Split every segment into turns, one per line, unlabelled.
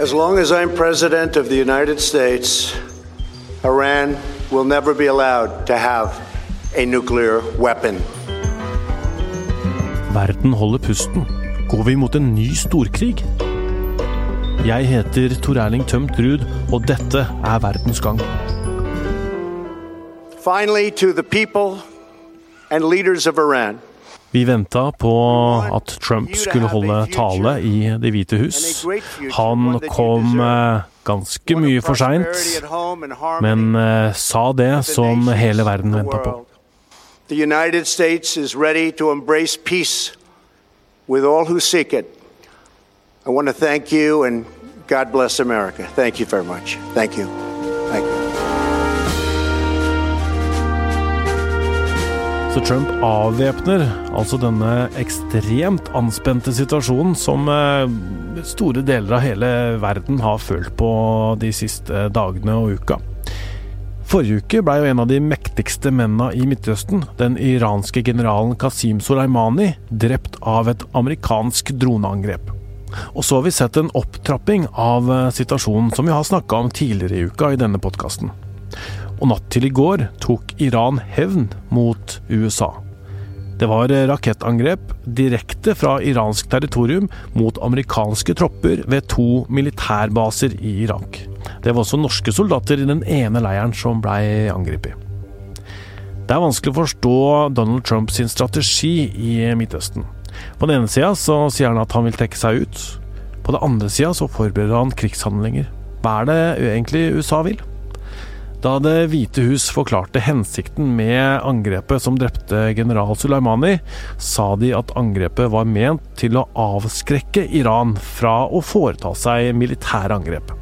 As long as I'm president of the United States, Iran will never be allowed to have a nuclear weapon.
Verden holder pusten. Går vi mot en ny storkrig? Jeg heter Tor Erling Tømt Ruud, og dette er Verdens gang.
Finally, to the people and leaders of Iran.
Vi venta på at Trump skulle holde tale i Det hvite hus. Han kom eh, ganske mye for seint, men eh, sa det som hele verden venta på.
United States is ready to embrace peace with all who seek it. I want to thank you and God bless America. Thank you very much. Thank you. Thank you.
Så Trump avvæpner altså denne ekstremt anspente situasjonen som eh, store deler av hele verden har følt på de siste dagene og uka. Forrige uke ble jo en av de mektigste mennene i Midtøsten, den iranske generalen Qasim Soleimani, drept av et amerikansk droneangrep. Og så har vi sett en opptrapping av eh, situasjonen som vi har snakka om tidligere i uka i denne podkasten. Og natt til i går tok Iran hevn mot USA. Det var rakettangrep direkte fra iransk territorium mot amerikanske tropper ved to militærbaser i Irak. Det var også norske soldater i den ene leiren som blei angrepet. Det er vanskelig å forstå Donald Trumps strategi i Midtøsten. På den ene sida sier han at han vil trekke seg ut. På den andre sida forbereder han krigshandlinger. Hva er det egentlig USA vil? Da Det hvite hus forklarte hensikten med angrepet som drepte general Sulaimani, sa de at angrepet var ment til å avskrekke Iran fra å foreta seg militære angrep.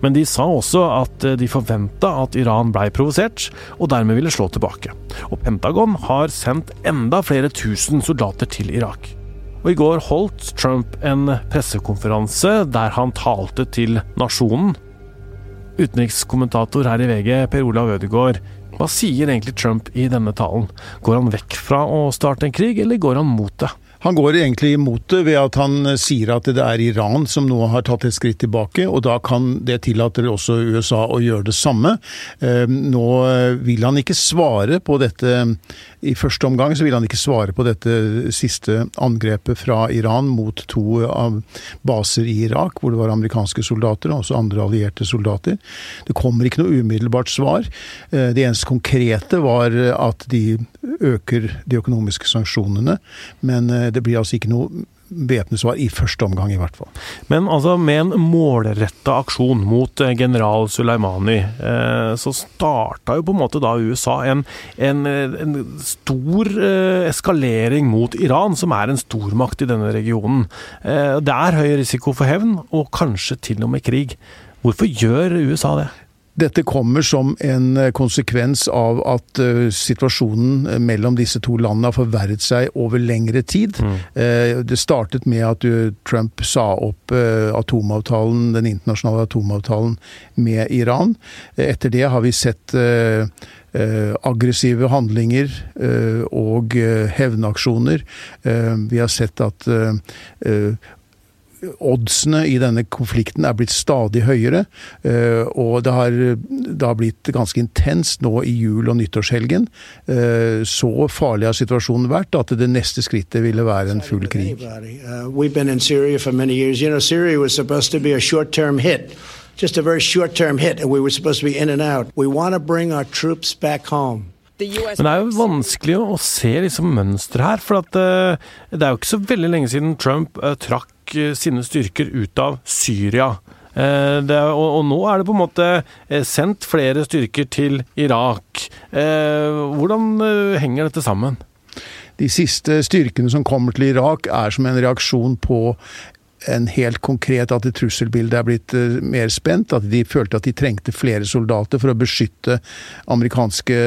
Men de sa også at de forventa at Iran blei provosert, og dermed ville slå tilbake. Og Pentagon har sendt enda flere tusen soldater til Irak. Og I går holdt Trump en pressekonferanse der han talte til nasjonen Utenrikskommentator her i VG, Per Olav Ødegaard. Hva sier egentlig Trump i denne talen? Går han vekk fra å starte en krig, eller går han mot det?
Han går egentlig imot det ved at han sier at det er Iran som nå har tatt et skritt tilbake, og da kan det tillater også USA å gjøre det samme. Eh, nå vil han ikke svare på dette i første omgang så vil han ikke svare på dette siste angrepet fra Iran mot to av baser i Irak, hvor det var amerikanske soldater og også andre allierte soldater. Det kommer ikke noe umiddelbart svar. Eh, det eneste konkrete var at de øker de økonomiske sanksjonene, men eh, det blir altså ikke noe væpnet svar, i første omgang i hvert fall.
Men altså, med en målretta aksjon mot eh, general Sulaimani, eh, så starta jo på en måte da USA en, en, en stor eh, eskalering mot Iran, som er en stormakt i denne regionen. Det er høy risiko for hevn, og kanskje til og med krig. Hvorfor gjør USA det?
Dette kommer som en eh, konsekvens av at uh, situasjonen eh, mellom disse to landene har forverret seg over lengre tid. Mm. Det startet med at Trump sa opp atomavtalen, den internasjonale atomavtalen med Iran. Etter det har vi sett aggressive handlinger og hevnaksjoner. Vi har sett at oddsene i denne konflikten er blitt stadig høyere. Eh, og det har, det har blitt ganske intenst nå i jul- og nyttårshelgen. Eh, så farlig har situasjonen vært at det neste skrittet ville være en full krig.
Just a very short term hit, and we were supposed to be in and out. We want to bring our troops back home.
Men det er jo vanskelig å se liksom mønsteret her. For at, uh, det er jo ikke så veldig lenge siden Trump uh, trakk Eh, sine styrker ut av Syria. Eh, det, og, og, nå er det på en måte eh, sendt flere styrker til Irak. hvordan henger dette sammen?
De siste styrkene som kommer til Irak, er som en reaksjon på en helt konkret at trusselbildet er blitt uh, mer spent. At de følte at de trengte flere soldater for å beskytte amerikanske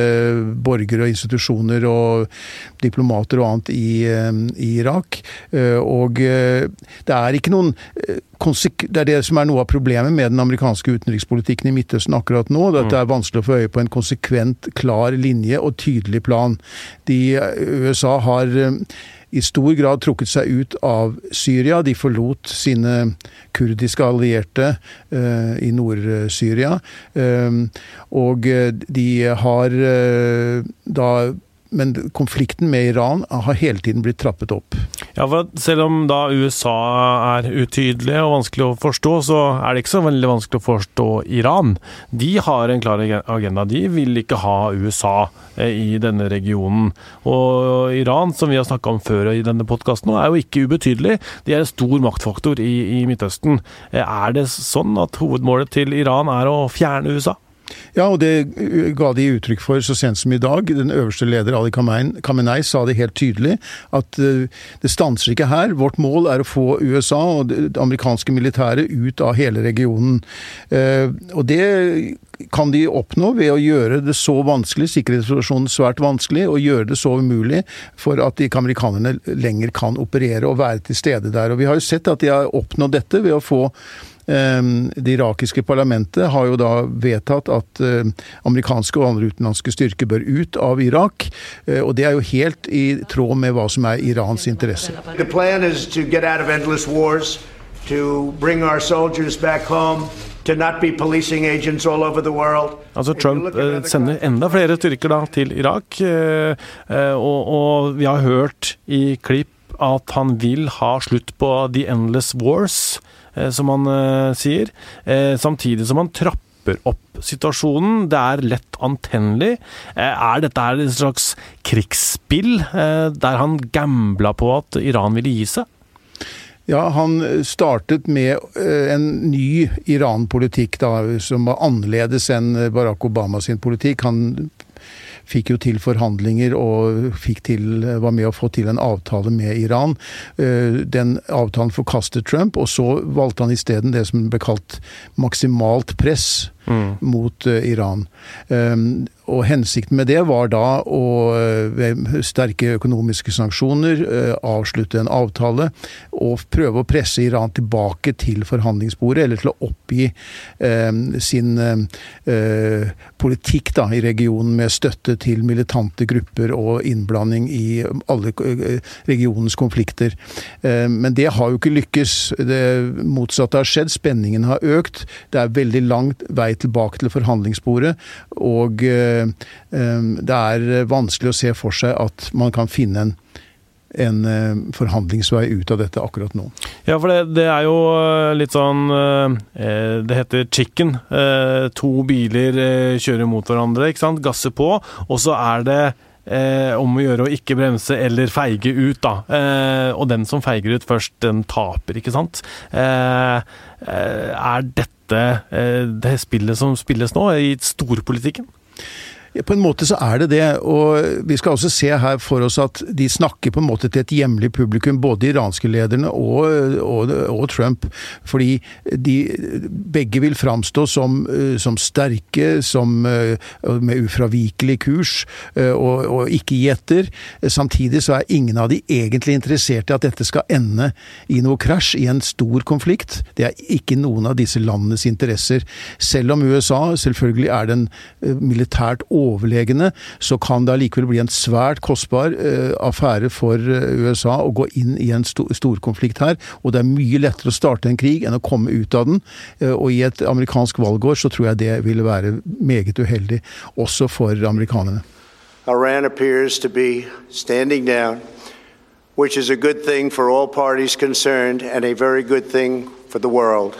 borgere og institusjoner og diplomater og annet i, uh, i Irak. Uh, og det er ikke noen det er det som er noe av problemet med den amerikanske utenrikspolitikken i Midtøsten akkurat nå. At det er vanskelig å få øye på en konsekvent, klar linje og tydelig plan. De, USA har i stor grad trukket seg ut av Syria. De forlot sine kurdiske allierte uh, i Nord-Syria. Uh, og de har uh, da men konflikten med Iran har hele tiden blitt trappet opp.
Ja, for Selv om da USA er utydelig og vanskelig å forstå, så er det ikke så veldig vanskelig å forstå Iran. De har en klar agenda. De vil ikke ha USA eh, i denne regionen. Og Iran, som vi har snakka om før i denne podkasten, er jo ikke ubetydelig. De er en stor maktfaktor i, i Midtøsten. Eh, er det sånn at hovedmålet til Iran er å fjerne USA?
Ja, og det ga de uttrykk for så sent som i dag. Den øverste leder Ali Khamenei sa det helt tydelig, at uh, det stanser ikke her. Vårt mål er å få USA og det amerikanske militæret ut av hele regionen. Uh, og det kan de oppnå ved å gjøre det så vanskelig, sikkerhetssituasjonen svært vanskelig, og gjøre det så umulig for at ikke amerikanerne lenger kan operere og være til stede der. Og Vi har jo sett at de har oppnådd dette ved å få det irakiske parlamentet har jo da vedtatt at eh, amerikanske og andre utenlandske styrker bør ut av Irak. Eh, og det er jo helt i tråd med hva som er Irans interesse.
To bring our soldiers back home, to not be policing agents all over the world. Altså Trump eh, sender enda flere styrker da til Irak, og, og vi har hørt i klipp at han vil ha slutt på The Endless Wars. Eh, som han eh, sier. Eh, samtidig som han trapper opp situasjonen. Det er lett antennelig. Er dette et slags krigsspill, der han gambla på at Iran ville gi seg?
Ja, Han startet med en ny Iran-politikk som var annerledes enn Barack Obama sin politikk. Han fikk jo til forhandlinger og til, var med å få til en avtale med Iran. Eh, den avtalen forkastet Trump, og så valgte han isteden det som ble kalt maksimalt press mm. mot uh, Iran. Um, og hensikten med det var da å eh, ved sterke økonomiske sanksjoner uh, avslutte en avtale og prøve å presse Iran tilbake til forhandlingsbordet, eller til å oppgi um, sin politikk da, i regionen med støtte til militante grupper og innblanding i alle regionens konflikter. Men det har jo ikke lykkes. Det motsatte har skjedd. Spenningen har økt. Det er veldig langt vei tilbake til forhandlingsbordet. Og eh, eh, det er vanskelig å se for seg at man kan finne en en eh, forhandlingsvei ut av dette akkurat nå.
Ja, for det, det er jo litt sånn Det heter chicken. To biler kjører mot hverandre, ikke sant. Gasser på, og så er det om å gjøre å ikke bremse eller feige ut, da. Og den som feiger ut først, den taper, ikke sant. Er dette dette eh, det spillet som spilles nå, i storpolitikken?
På en måte så er det det, og vi skal også se her for oss at de snakker på en måte til et hjemlig publikum, både de iranske lederne og, og, og, Trump. Fordi de begge vil framstå som, som sterke, som med ufravikelig kurs, og, og ikke gjetter. Samtidig så er ingen av de egentlig interessert i at dette skal ende i noe krasj, i en stor konflikt. Det er ikke noen av disse landenes interesser. Selv om USA selvfølgelig er den militært overlegne overlegne, så kan det allikevel bli en svært kostbar uh, affære for uh, USA å gå inn i en sto storkonflikt her. Og det er mye lettere å starte en krig enn å komme ut av den. Uh, og i et amerikansk valgår så tror jeg det ville være meget uheldig, også for amerikanerne. Iran appears to be standing down, which is a good thing for all parties concerned and a very good thing for the world.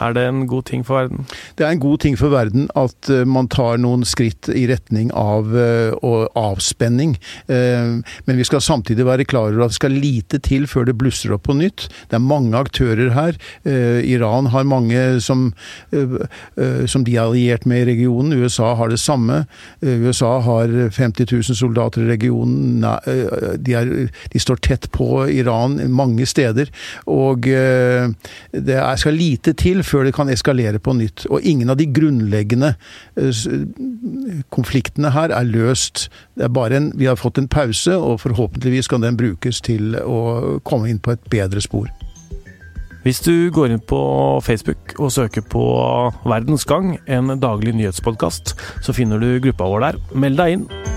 Er det en god ting for verden?
Det er en god ting for verden at uh, man tar noen skritt i retning av uh, avspenning. Uh, men vi skal samtidig være klar over at det skal lite til før det blusser opp på nytt. Det er mange aktører her. Iran har mange som, som de er alliert med i regionen. USA har det samme. USA har 50 000 soldater i regionen. De, er, de står tett på Iran mange steder. Og det skal lite til før det kan eskalere på nytt. Og ingen av de grunnleggende eh, konfliktene her er løst. Det er bare en, vi har fått en pause, og forhåpentligvis kan den brukes til å komme inn på et bedre spor.
Hvis du går inn på Facebook og søker på Verdens Gang, en daglig nyhetspodkast, så finner du gruppa vår der. Meld deg inn.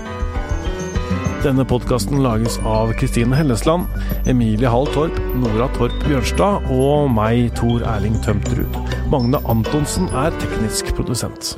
Denne podkasten lages av Kristine Hellesland, Emilie Hall Torp, Nora Torp Bjørnstad og meg, Tor Erling Tømterud. Magne Antonsen er teknisk produsent.